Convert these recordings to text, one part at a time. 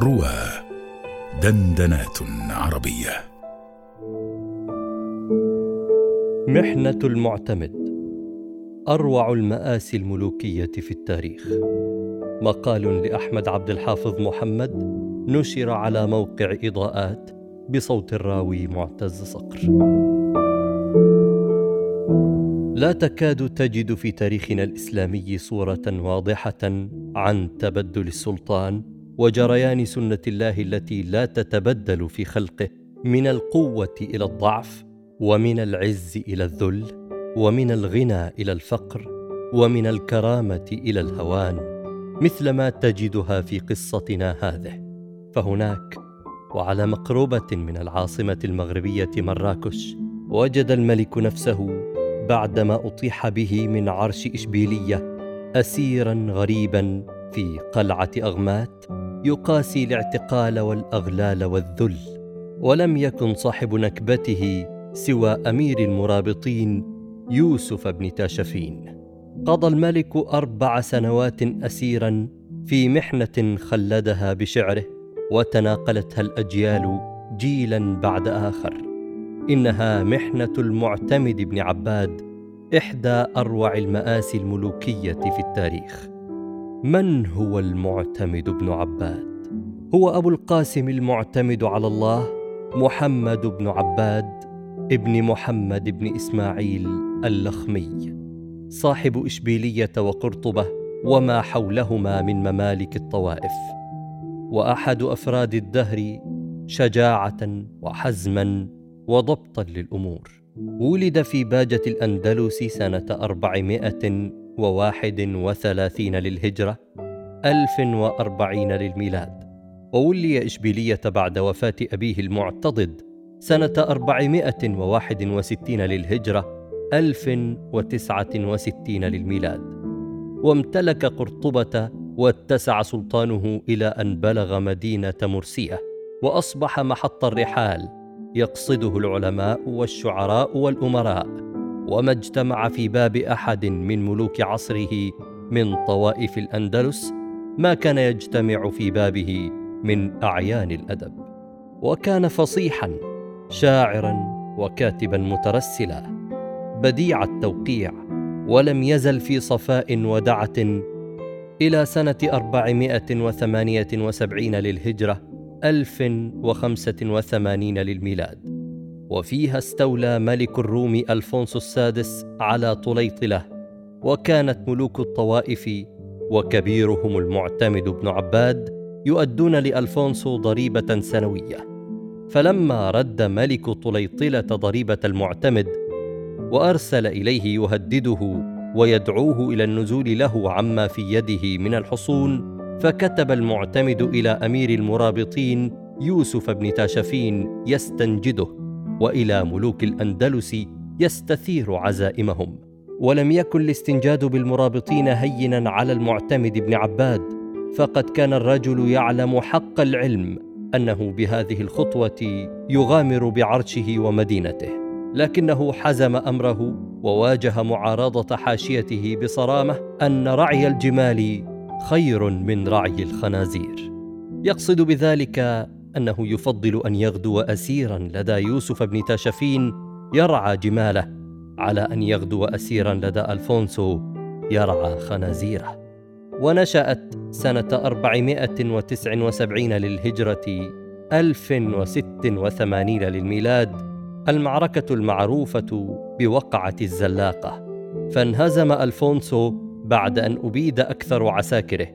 روى دندنات عربية. محنة المعتمد. أروع المآسي الملوكية في التاريخ. مقال لأحمد عبد الحافظ محمد نشر على موقع إضاءات بصوت الراوي معتز صقر. لا تكاد تجد في تاريخنا الإسلامي صورة واضحة عن تبدل السلطان وجريان سنة الله التي لا تتبدل في خلقه من القوة إلى الضعف ومن العز إلى الذل ومن الغنى إلى الفقر ومن الكرامة إلى الهوان. مثل ما تجدها في قصتنا هذه. فهناك وعلى مقربة من العاصمة المغربية مراكش وجد الملك نفسه بعدما أطيح به من عرش إشبيلية اسيرا غريبا في قلعة أغمات. يقاسي الاعتقال والأغلال والذل ولم يكن صاحب نكبته سوى أمير المرابطين يوسف بن تاشفين. قضى الملك أربع سنوات اسيرا في محنة خلدها بشعره وتناقلتها الأجيال جيلا بعد آخر. إنها محنة المعتمد بن عباد إحدى أروع المآسي الملوكية في التاريخ. من هو المعتمد بن عباد؟ هو أبو القاسم المعتمد على الله محمد بن عباد ابن محمد بن إسماعيل اللخمي صاحب إشبيلية وقرطبة وما حولهما من ممالك الطوائف وأحد أفراد الدهر شجاعة وحزما وضبطا للأمور. ولد في باجة الأندلس سنة أربعمائة وواحد وثلاثين للهجرة ألف وأربعين للميلاد. وولي إشبيلية بعد وفاة أبيه المعتضد سنة أربعمائة وواحد وستين للهجرة ألف وتسعة وستين للميلاد. وامتلك قرطبة واتسع سلطانه إلى أن بلغ مدينة مرسية وأصبح محط الرحال يقصده العلماء والشعراء والأمراء. وما اجتمع في باب أحد من ملوك عصره من طوائف الأندلس ما كان يجتمع في بابه من أعيان الأدب. وكان فصيحا شاعرا وكاتبا مترسلا. بديع التوقيع ولم يزل في صفاء ودعة إلى سنة أربعمائة وثمانية وسبعين للهجرة 1085 للميلاد. وفيها استولى ملك الروم ألفونسو السادس على طليطلة وكانت ملوك الطوائف وكبيرهم المعتمد بن عباد يؤدون لألفونسو ضريبة سنوية. فلما رد ملك طليطلة ضريبة المعتمد وأرسل إليه يهدده ويدعوه إلى النزول له عما في يده من الحصون فكتب المعتمد إلى أمير المرابطين يوسف بن تاشفين يستنجده. وإلى ملوك الأندلس يستثير عزائمهم. ولم يكن الاستنجاد بالمرابطين هينا على المعتمد بن عباد فقد كان الرجل يعلم حق العلم أنه بهذه الخطوة يغامر بعرشه ومدينته. لكنه حزم أمره وواجه معارضة حاشيته بصرامة أن رعي الجمال خير من رعي الخنازير. يقصد بذلك أنه يفضل أن يغدو اسيرا لدى يوسف بن تاشفين يرعى جماله على أن يغدو اسيرا لدى ألفونسو يرعى خنازيره. ونشأت سنة 479 للهجرة 1086 للميلاد المعركة المعروفة بوقعة الزلاقة. فانهزم ألفونسو بعد أن أبيد أكثر عساكره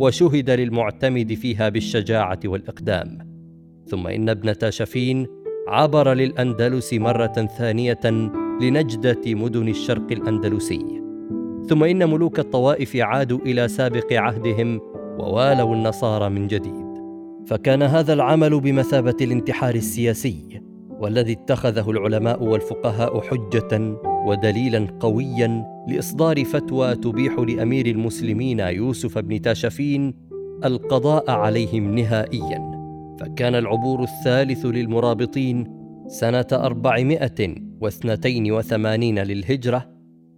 وشهد للمعتمد فيها بالشجاعة والإقدام. ثم إن ابن تاشفين عبر للأندلس مرة ثانية لنجدة مدن الشرق الأندلسي. ثم إن ملوك الطوائف عادوا إلى سابق عهدهم ووالوا النصارى من جديد. فكان هذا العمل بمثابة الانتحار السياسي والذي اتخذه العلماء والفقهاء حجة ودليلا قويا لإصدار فتوى تبيح لأمير المسلمين يوسف بن تاشفين القضاء عليهم نهائيا. فكان العبور الثالث للمرابطين سنة أربعمائة واثنتين وثمانين للهجرة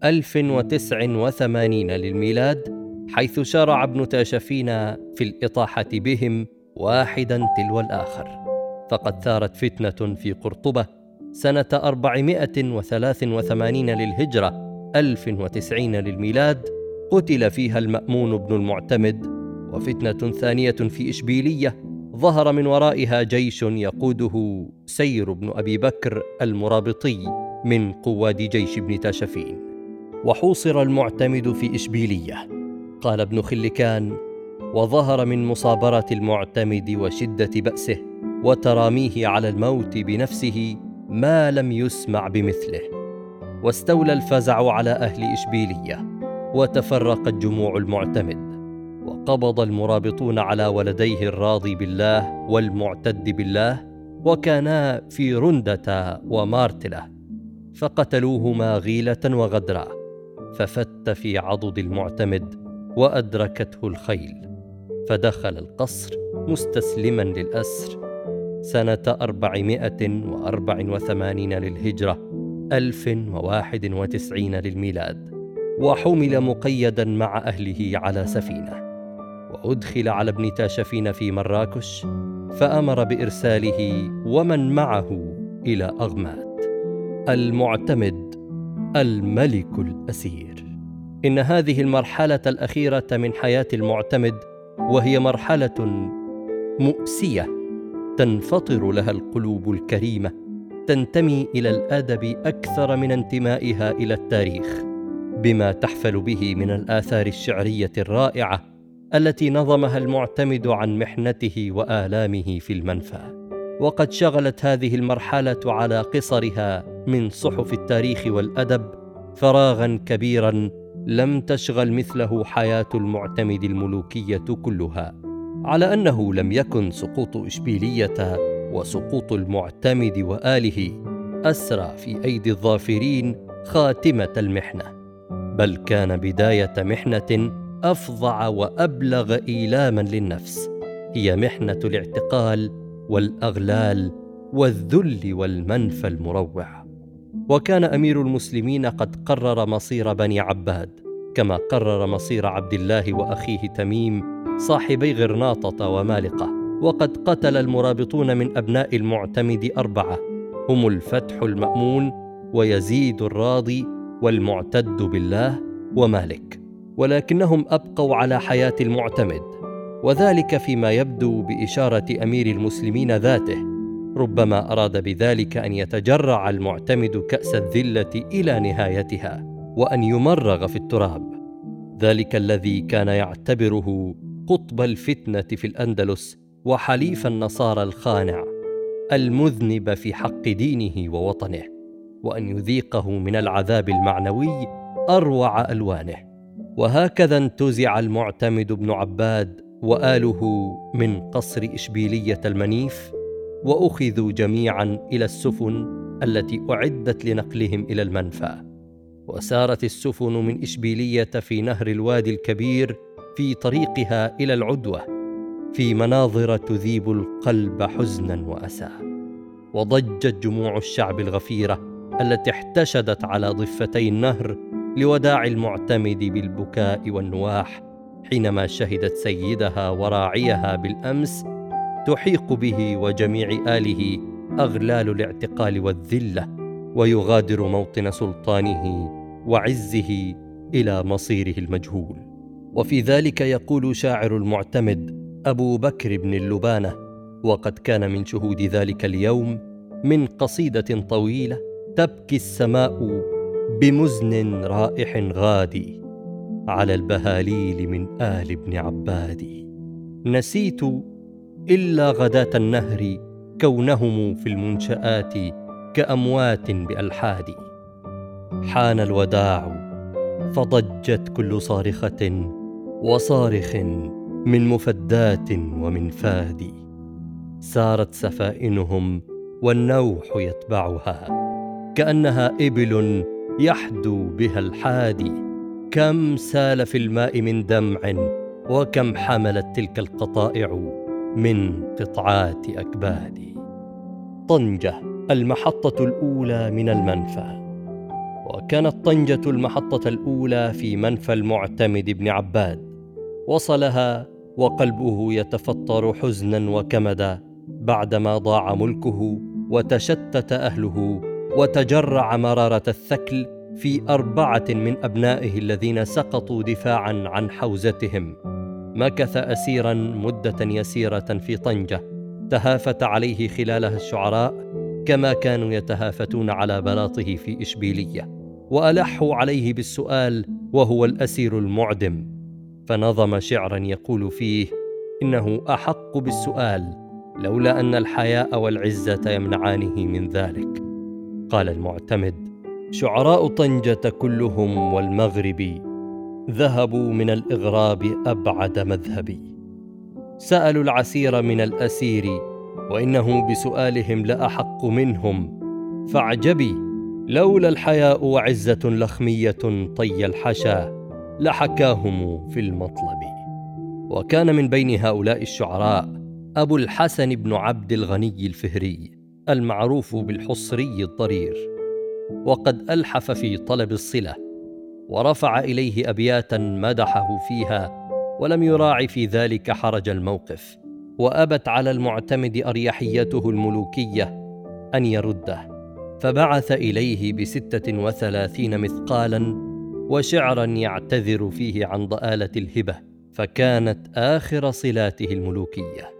ألف وتسع وثمانين للميلاد حيث شرع ابن تاشفين في الإطاحة بهم واحدا تلو الآخر. فقد ثارت فتنة في قرطبة سنة 483 للهجرة 1090 للميلاد قتل فيها المأمون بن المعتمد. وفتنة ثانية في إشبيلية ظهر من ورائها جيش يقوده سير بن أبي بكر المرابطي من قواد جيش ابن تاشفين. وحوصر المعتمد في إشبيلية. قال ابن خلكان وظهر من مصابرة المعتمد وشدة بأسه وتراميه على الموت بنفسه ما لم يسمع بمثله. واستولى الفزع على أهل إشبيلية وتفرقت جموع المعتمد. وقبض المرابطون على ولديه الراضي بالله والمعتد بالله وكانا في رندة ومارتلة فقتلوهما غيلة وغدرا ففت في عضد المعتمد وأدركته الخيل فدخل القصر مستسلما للأسر. سنة أربعمائة وأربع وثمانين للهجرة ألف وواحد وتسعين للميلاد وحمل مقيدا مع أهله على سفينة. وأدخل على ابن تاشفين في مراكش فأمر بإرساله ومن معه إلى أغمات. المعتمد الملك الأسير. إن هذه المرحلة الأخيرة من حياة المعتمد وهي مرحلة مؤسية تنفطر لها القلوب الكريمة تنتمي إلى الأدب أكثر من انتمائها إلى التاريخ بما تحفل به من الآثار الشعرية الرائعة التي نظمها المعتمد عن محنته وآلامه في المنفى. وقد شغلت هذه المرحلة على قصرها من صحف التاريخ والأدب فراغا كبيرا لم تشغل مثله حياة المعتمد الملوكية كلها على أنه لم يكن سقوط إشبيلية وسقوط المعتمد وآله أسرى في أيدي الظافرين خاتمة المحنة بل كان بداية محنة أفظع وأبلغ إيلاما للنفس هي محنة الاعتقال والأغلال والذل والمنفى المروع. وكان أمير المسلمين قد قرر مصير بني عباد كما قرر مصير عبد الله وأخيه تميم صاحبي غرناطة ومالقة. وقد قتل المرابطون من أبناء المعتمد أربعة هم الفتح المأمون ويزيد الراضي والمعتد بالله ومالك. ولكنهم أبقوا على حياة المعتمد وذلك فيما يبدو بإشارة أمير المسلمين ذاته ربما أراد بذلك أن يتجرع المعتمد كأس الذلة إلى نهايتها وأن يمرغ في التراب. ذلك الذي كان يعتبره قطب الفتنة في الأندلس وحليف النصارى الخانع المذنب في حق دينه ووطنه وأن يذيقه من العذاب المعنوي أروع ألوانه. وهكذا انتزع المعتمد بن عباد وآله من قصر إشبيلية المنيف وأخذوا جميعا إلى السفن التي أعدت لنقلهم إلى المنفى. وسارت السفن من إشبيلية في نهر الوادي الكبير في طريقها إلى العدوة في مناظر تذيب القلب حزنا وأسى. وضجت جموع الشعب الغفيرة التي احتشدت على ضفتي النهر لوداع المعتمد بالبكاء والنواح حينما شهدت سيدها وراعيها بالأمس تحيق به وجميع آله أغلال الاعتقال والذلة ويغادر موطن سلطانه وعزه إلى مصيره المجهول. وفي ذلك يقول شاعر المعتمد أبو بكر بن اللبانة وقد كان من شهود ذلك اليوم من قصيدة طويلة تبكي السماء بمزن رائح غادي على البهاليل من آل ابن عبادي نسيت إلا غداة النهر كونهم في المنشآت كأموات بألحاد. حان الوداع فضجت كل صارخة وصارخ من مفدات ومن فادي سارت سفائنهم والنوح يتبعها كأنها إبل يحدو بها الحادي. كم سال في الماء من دمع وكم حملت تلك القطائع من قطعات أكباد. طنجة المحطة الأولى من المنفى. وكانت طنجة المحطة الأولى في منفى المعتمد بن عباد. وصلها وقلبه يتفطر حزنا وكمدا بعدما ضاع ملكه وتشتت أهله وتجرع مرارة الثكل في أربعة من أبنائه الذين سقطوا دفاعا عن حوزتهم. مكث اسيرا مدة يسيرة في طنجة. تهافت عليه خلالها الشعراء كما كانوا يتهافتون على بلاطه في إشبيلية. وألحوا عليه بالسؤال وهو الأسير المعدم. فنظم شعرا يقول فيه إنه أحق بالسؤال لولا أن الحياء والعزة يمنعانه من ذلك. قال المعتمد شعراء طنجة كلهم والمغرب ذهبوا من الإغراب أبعد مذهبي. سألوا العسير من الأسير وإنه بسؤالهم لأحق منهم. فاعجبي لولا الحياء وعزة لخمية طي الحشا لحكاهم في المطلب. وكان من بين هؤلاء الشعراء أبو الحسن بن عبد الغني الفهري. المعروف بالحصري الضرير وقد ألحف في طلب الصلة ورفع إليه أبياتا مدحه فيها ولم يراع في ذلك حرج الموقف وأبت على المعتمد أريحيته الملوكية أن يرده. فبعث إليه بستة وثلاثين مثقالا وشعرا يعتذر فيه عن ضآلة الهبة فكانت آخر صلاته الملوكية.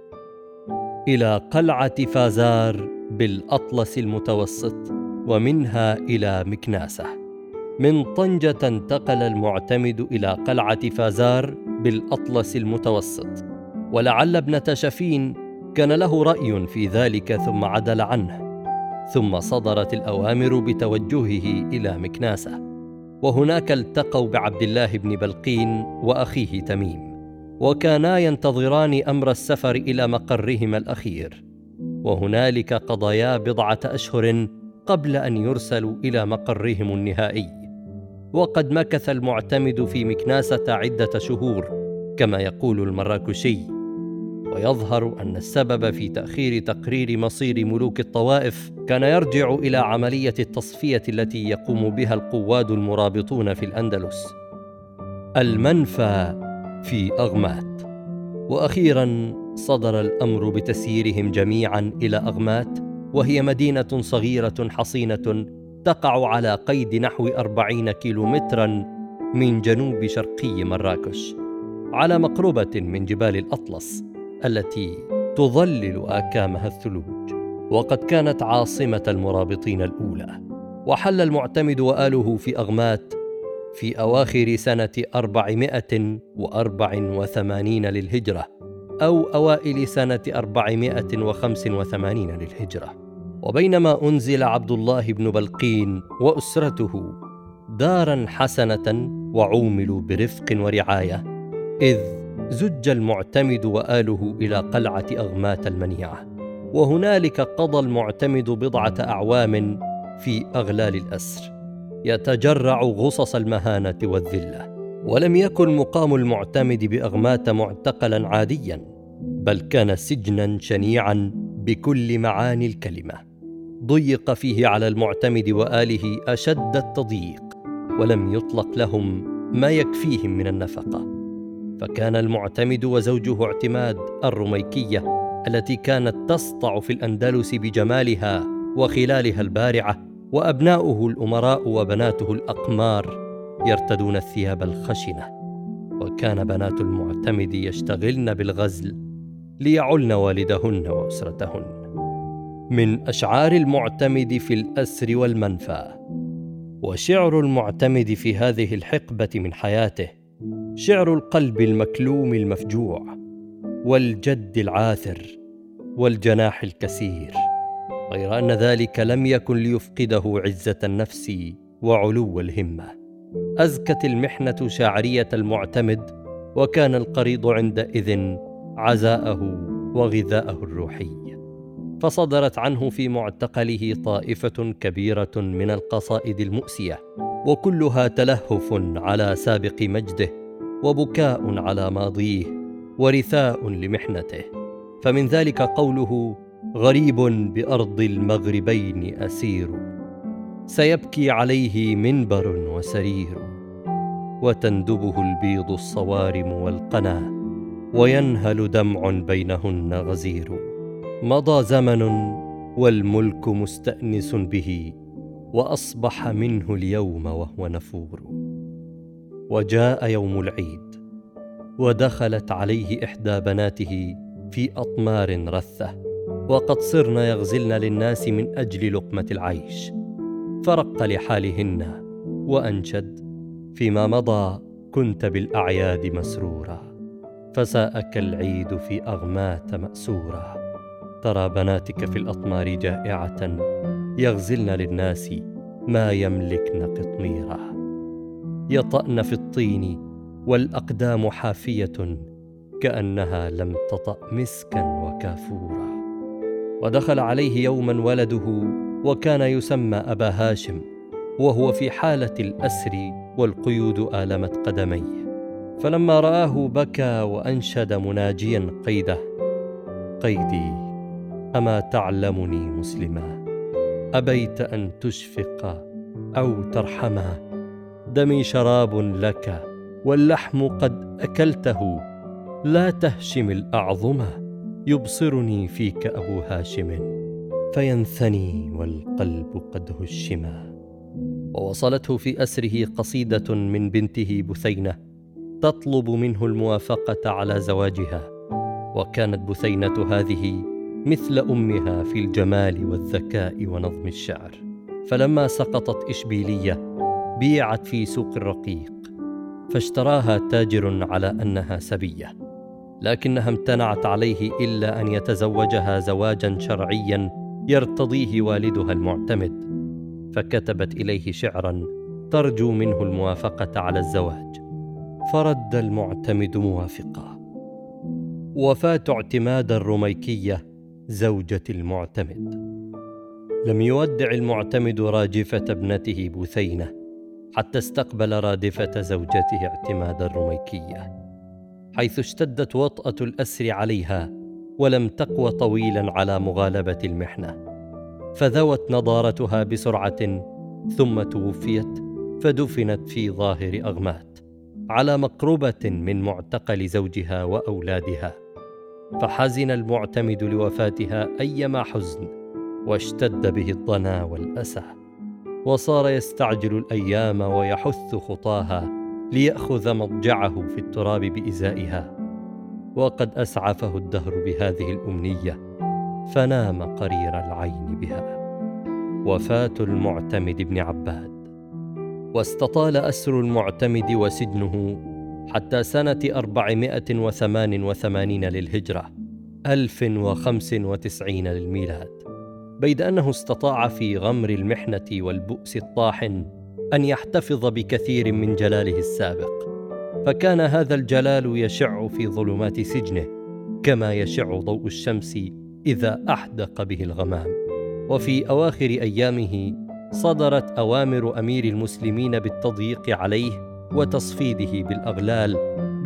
إلى قلعة فازار بالأطلس المتوسط ومنها إلى مكناسة. من طنجة انتقل المعتمد إلى قلعة فازار بالأطلس المتوسط. ولعل ابنة شفين كان له رأي في ذلك ثم عدل عنه. ثم صدرت الأوامر بتوجهه إلى مكناسة. وهناك التقوا بعبد الله بن بلقين وأخيه تميم. وكانا ينتظران أمر السفر إلى مقرهما الأخير. وهنالك قضيا بضعة أشهر قبل أن يرسلوا إلى مقرهم النهائي. وقد مكث المعتمد في مكناسة عدة شهور كما يقول المراكشي. ويظهر أن السبب في تأخير تقرير مصير ملوك الطوائف كان يرجع إلى عملية التصفية التي يقوم بها القواد المرابطون في الأندلس. المنفى في أغمات. وأخيرا صدر الأمر بتسييرهم جميعا إلى أغمات وهي مدينة صغيرة حصينة تقع على قيد نحو أربعين كيلومترا من جنوب شرقي مراكش على مقربة من جبال الأطلس التي تظلل آكامها الثلوج. وقد كانت عاصمة المرابطين الأولى وحل المعتمد وآله في أغمات في أربعمائة وأربع وثمانين للهجرة. أو أوائل سنة أربعمائة وخمس وثمانين للهجرة. وبينما أنزل عبد الله بن بلقين وأسرته دارا حسنة وعوملوا برفق ورعاية إذ زج المعتمد وآله إلى قلعة أغمات المنيعة. وهنالك قضى المعتمد بضعة أعوام في أغلال الأسر يتجرع غصص المهانة والذلة. ولم يكن مقام المعتمد بأغمات معتقلا عاديا. بل كان سجنا شنيعا بكل معاني الكلمة. ضيق فيه على المعتمد وآله أشد التضييق ولم يطلق لهم ما يكفيهم من النفقة. فكان المعتمد وزوجه اعتماد الرميكية التي كانت تسطع في الأندلس بجمالها وخلالها البارعة وأبناؤه الأمراء وبناته الأقمار يرتدون الثياب الخشنة. وكان بنات المعتمد يشتغلن بالغزل ليعلن والدهن وأسرتهن. من أشعار المعتمد في الأسر والمنفى وشعر المعتمد في هذه الحقبة من حياته شعر القلب المكلوم المفجوع والجد العاثر والجناح الكسير. غير أن ذلك لم يكن ليفقده عزة النفس وعلو الهمة. أزكت المحنة شاعرية المعتمد وكان القريض عندئذ عزاءه وغذاءه الروحي. فصدرت عنه في معتقله طائفة كبيرة من القصائد المؤسية وكلها تلهف على سابق مجده وبكاء على ماضيه ورثاء لمحنته. فمن ذلك قوله غريب بأرض المغربين أسير سيبكي عليه منبر وسرير وتندبه البيض الصوارم والقنا وينهل دمع بينهن غزير. مضى زمن والملك مستأنس به وأصبح منه اليوم وهو نفور. وجاء يوم العيد ودخلت عليه إحدى بناته في أطمار رثة. وقد صرن يغزلن للناس من أجل لقمة العيش. فرق لحالهن وأنشد فيما مضى كنت بالأعياد مسرورا. فساءك العيد في أغمات ماسورا ترى بناتك في الأطمار جائعة. يغزلن للناس ما يملكن قطميرا يطأن في الطين والأقدام حافية كأنها لم تطأ مسكا وكافورا ودخل عليه يوما ولده وكان يسمى أبا هاشم وهو في حالة الأسر والقيود آلمت قدميه. فلما رآه بكى وأنشد مناجيا قيده. قيدي أما تعلمني مسلما؟ أبيت أن تشفق أو ترحما دمي شراب لك واللحم قد أكلته. لا تهشم الاعظمه يبصرني فيك أبو هاشم. فينثني والقلب قد هشما ووصلته في أسره قصيدة من بنته بثينة. تطلب منه الموافقة على زواجها وكانت بثينة هذه مثل أمها في الجمال والذكاء ونظم الشعر. فلما سقطت إشبيلية بيعت في سوق الرقيق فاشتراها تاجر على أنها سبية لكنها امتنعت عليه إلا أن يتزوجها زواجا شرعيا يرتضيه والدها المعتمد فكتبت إليه شعرا ترجو منه الموافقة على الزواج. فرد المعتمد موافقا. وفاة اعتماد الرميكيه زوجة المعتمد. لم يودع المعتمد راجفة ابنته بثينه حتى استقبل رادفة زوجته اعتماد الرميكيه حيث اشتدت وطأة الأسر عليها ولم تقو طويلا على مغالبة المحنة. فذوت نضارتها بسرعة ثم توفيت فدفنت في ظاهر أغمات. على مقربة من معتقل زوجها وأولادها فحزن المعتمد لوفاتها أيما حزن واشتد به الضنا والأسى وصار يستعجل الأيام ويحث خطاها ليأخذ مضجعه في التراب بإزائها وقد أسعفه الدهر بهذه الأمنية فنام قرير العين بها. وفاة المعتمد بن عباد. واستطال أسر المعتمد وسجنه حتى سنة أربعمائة وثمان وثمانين للهجرة ألف وخمس وتسعين للميلاد بيد أنه استطاع في غمر المحنة والبؤس الطاحن أن يحتفظ بكثير من جلاله السابق. فكان هذا الجلال يشع في ظلمات سجنه كما يشع ضوء الشمس إذا أحدق به الغمام. وفي أواخر أيامه صدرت أوامر أمير المسلمين بالتضييق عليه وتصفيده بالأغلال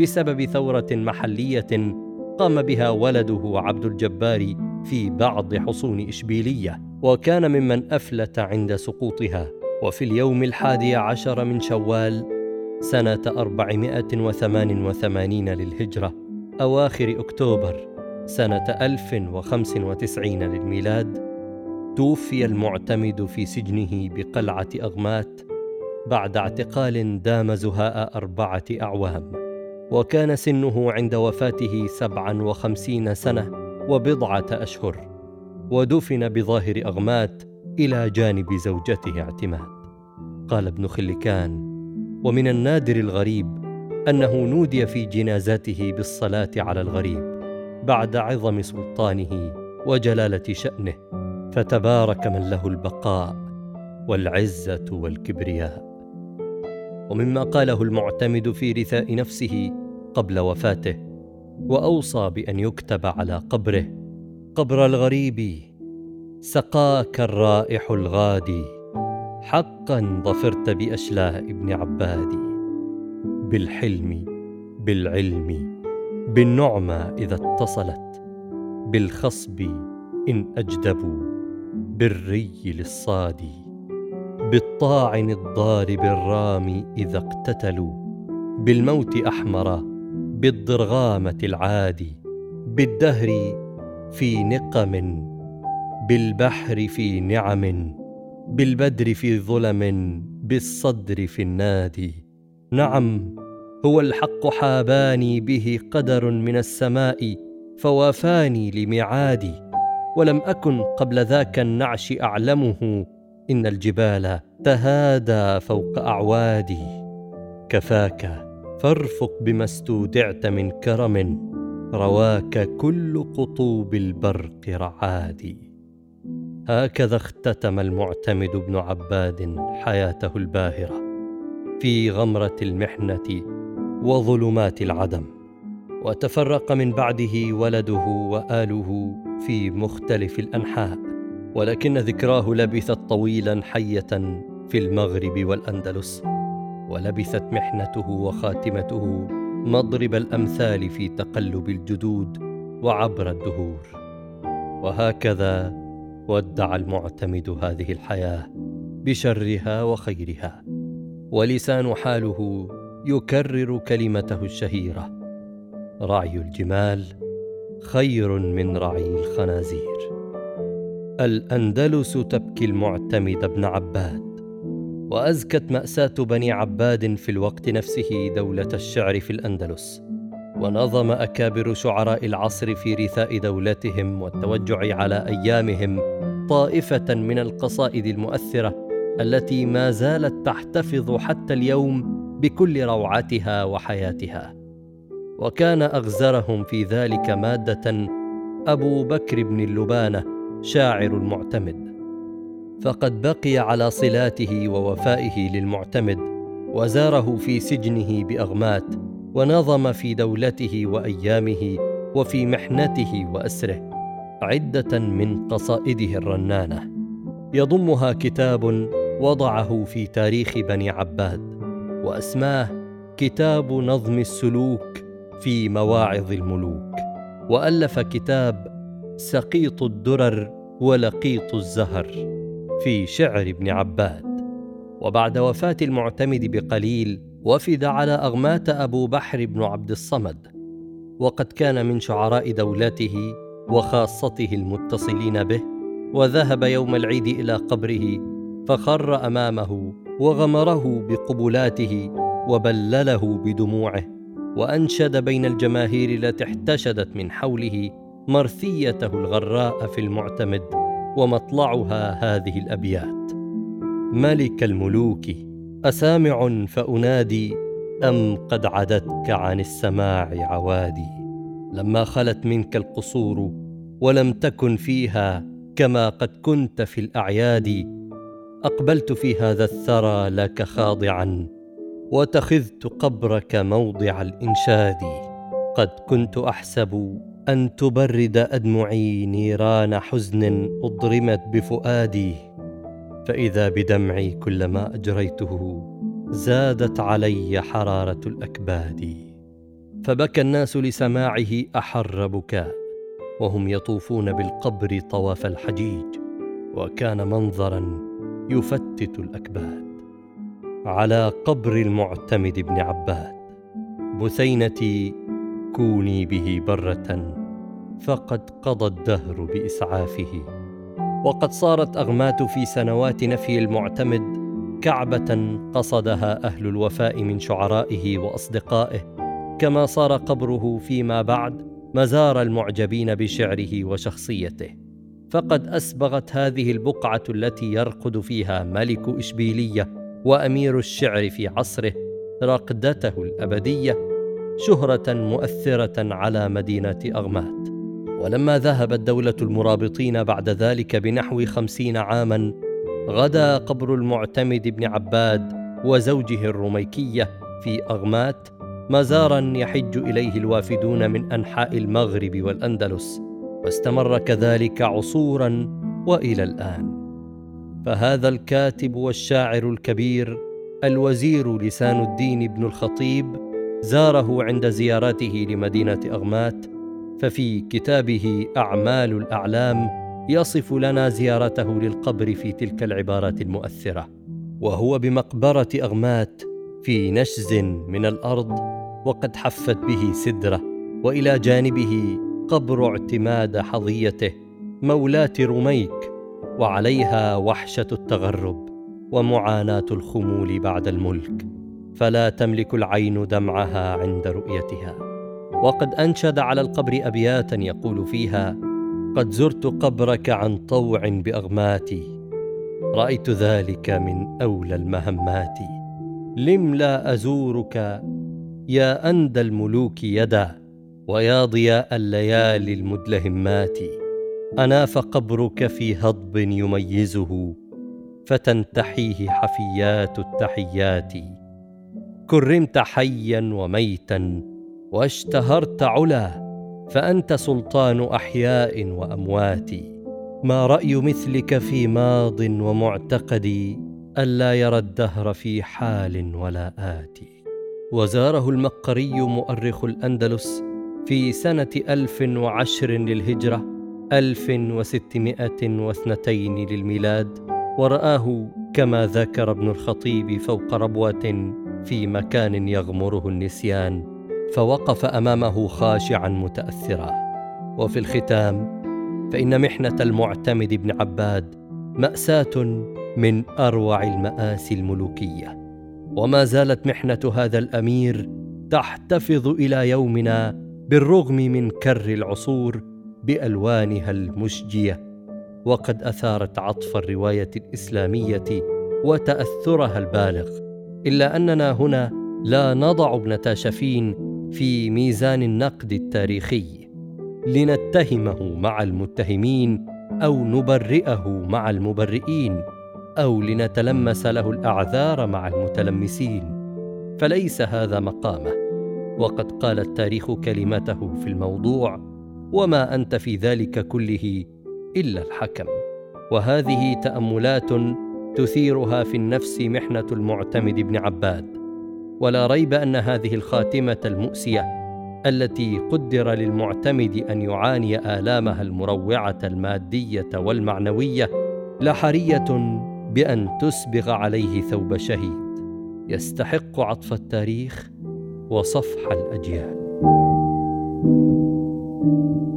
بسبب ثورة محلية قام بها ولده عبد الجبار في بعض حصون إشبيلية وكان ممن أفلت عند سقوطها. وفي اليوم الحادي عشر من شوال سنة أربعمائة وثمان وثمانين للهجرة أواخر أكتوبر سنة 1095 للميلاد توفي المعتمد في سجنه بقلعة أغمات بعد اعتقال دام زهاء أربعة أعوام وكان سنه عند وفاته سبعا وخمسين سنة وبضعة أشهر ودفن بظاهر أغمات إلى جانب زوجته اعتماد. قال ابن خلكان ومن النادر الغريب أنه نودي في جنازته بالصلاة على الغريب بعد عظم سلطانه وجلالة شأنه. فتبارك من له البقاء والعزة والكبرياء. ومما قاله المعتمد في رثاء نفسه قبل وفاته وأوصى بأن يكتب على قبره قبر الغريب سقاك الرائح الغادي حقا ظفرت بأشلاء ابن عباد بالحلم بالعلم بالنعمى إذا اتصلت بالخصب إن أجدبوا. بالري للصاد بالطاعن الضارب الرامي إذا اقتتلوا بالموت أحمر بالضرغامة العادي بالدهر في نقم بالبحر في نعم بالبدر في ظلم بالصدر في النادي نعم هو الحق حاباني به قدر من السماء فوافاني لميعادي ولم أكن قبل ذاك النعش أعلمه. إن الجبال تهادى فوق أعوادي. كفاك فارفق بما استودعت من كرم. رواك كل قطوب البرق رعادي. هكذا اختتم المعتمد بن عباد حياته الباهرة. في غمرة المحنة وظلمات العدم. وتفرق من بعده ولده وآله في مختلف الأنحاء ولكن ذكراه لبثت طويلا حية في المغرب والأندلس ولبثت محنته وخاتمته مضرب الأمثال في تقلب الجدود وعبر الدهور. وهكذا ودع المعتمد هذه الحياة بشرها وخيرها ولسان حاله يكرر كلمته الشهيرة. رعي الجمال خير من رعي الخنازير. الأندلس تبكي المعتمد بن عباد وأزكت مأساة بني عباد في الوقت نفسه دولة الشعر في الأندلس ونظم أكابر شعراء العصر في رثاء دولتهم والتوجع على أيامهم طائفة من القصائد المؤثرة التي ما زالت تحتفظ حتى اليوم بكل روعتها وحياتها. وكان أغزرهم في ذلك مادة أبو بكر بن اللبانة شاعر المعتمد. فقد بقي على صلاته ووفائه للمعتمد وزاره في سجنه بأغمات ونظم في دولته وأيامه وفي محنته وأسره عدة من قصائده الرنانة. يضمها كتاب وضعه في تاريخ بني عباد وأسماه كتاب نظم السلوك في مواعظ الملوك وألف كتاب سقيط الدرر ولقيط الزهر في شعر ابن عباد. وبعد وفاة المعتمد بقليل وفد على اغمات أبو بحر بن عبد الصمد وقد كان من شعراء دولته وخاصته المتصلين به وذهب يوم العيد إلى قبره فخر أمامه وغمره بقبلاته وبلله بدموعه. وأنشد بين الجماهير التي احتشدت من حوله مرثيته الغراء في المعتمد ومطلعها هذه الأبيات. ملك الملوك أسامع فأنادي أم قد عدتك عن السماع عوادي؟ لما خلت منك القصور ولم تكن فيها كما قد كنت في الأعياد أقبلت في هذا الثرى لك خاضعا. واتخذت قبرك موضع الإنشاد. قد كنت أحسب أن تبرد أدمعي نيران حزن أضرمت بفؤادي. فإذا بدمعي كلما أجريته زادت علي حرارة الأكباد. فبكى الناس لسماعه أحر بكاء وهم يطوفون بالقبر طواف الحجيج. وكان منظرا يفتت الأكباد. على قبر المعتمد بن عباد. بثينتي كوني به برة فقد قضى الدهر بإسعافه. وقد صارت أغمات في سنوات نفي المعتمد كعبة قصدها أهل الوفاء من شعرائه وأصدقائه. كما صار قبره فيما بعد مزار المعجبين بشعره وشخصيته. فقد أسبغت هذه البقعة التي يرقد فيها ملك إشبيلية وأمير الشعر في عصره رقدته الأبدية شهرة مؤثرة على مدينة أغمات. ولما ذهبت دولة المرابطين بعد ذلك بنحو خمسين عاما غدا قبر المعتمد بن عباد وزوجه الرميكية في أغمات مزارا يحج إليه الوافدون من أنحاء المغرب والأندلس واستمر كذلك عصورا وإلى الآن. فهذا الكاتب والشاعر الكبير الوزير لسان الدين بن الخطيب زاره عند زيارته لمدينة أغمات ففي كتابه أعمال الأعلام يصف لنا زيارته للقبر في تلك العبارات المؤثرة وهو بمقبرة أغمات في نشز من الأرض وقد حفت به سدرة وإلى جانبه قبر اعتماد حظيته مولاه رميك وعليها وحشة التغرب ومعاناة الخمول بعد الملك فلا تملك العين دمعها عند رؤيتها. وقد أنشد على القبر أبياتا يقول فيها قد زرت قبرك عن طوع باغماتي رأيت ذلك من أولى المهمات. لم لا أزورك يا أندى الملوك يدا ويا ضياء الليالي المدلهمات. أناف قبرك في هضب يميزه فتنتحيه حفيات التحيات. كرمت حيا وميتا واشتهرت علا فأنت سلطان أحياء وأموات. ما رأي مثلك في ماض ومعتقد ألا يرى الدهر في حال ولا اتي وزاره المقري مؤرخ الأندلس في سنة ألف وعشر للهجرة ألف وستمائة واثنتين للميلاد ورآه كما ذكر ابن الخطيب فوق ربوة في مكان يغمره النسيان فوقف أمامه خاشعا متأثرا. وفي الختام فإن محنة المعتمد بن عباد مأساة من أروع المآسي الملوكية. وما زالت محنة هذا الأمير تحتفظ إلى يومنا بالرغم من كر العصور بألوانها المشجية وقد أثارت عطف الرواية الإسلامية وتأثرها البالغ إلا أننا هنا لا نضع ابن تاشفين في ميزان النقد التاريخي لنتهمه مع المتهمين أو نبرئه مع المبرئين أو لنتلمس له الأعذار مع المتلمسين. فليس هذا مقامه. وقد قال التاريخ كلمته في الموضوع وما أنت في ذلك كله إلا الحكم. وهذه تأملات تثيرها في النفس محنة المعتمد بن عباد. ولا ريب أن هذه الخاتمة المؤسية التي قدر للمعتمد أن يعاني آلامها المروعة المادية والمعنوية لحرية بأن تسبغ عليه ثوب شهيد. يستحق عطف التاريخ وصفح الأجيال. Thank you.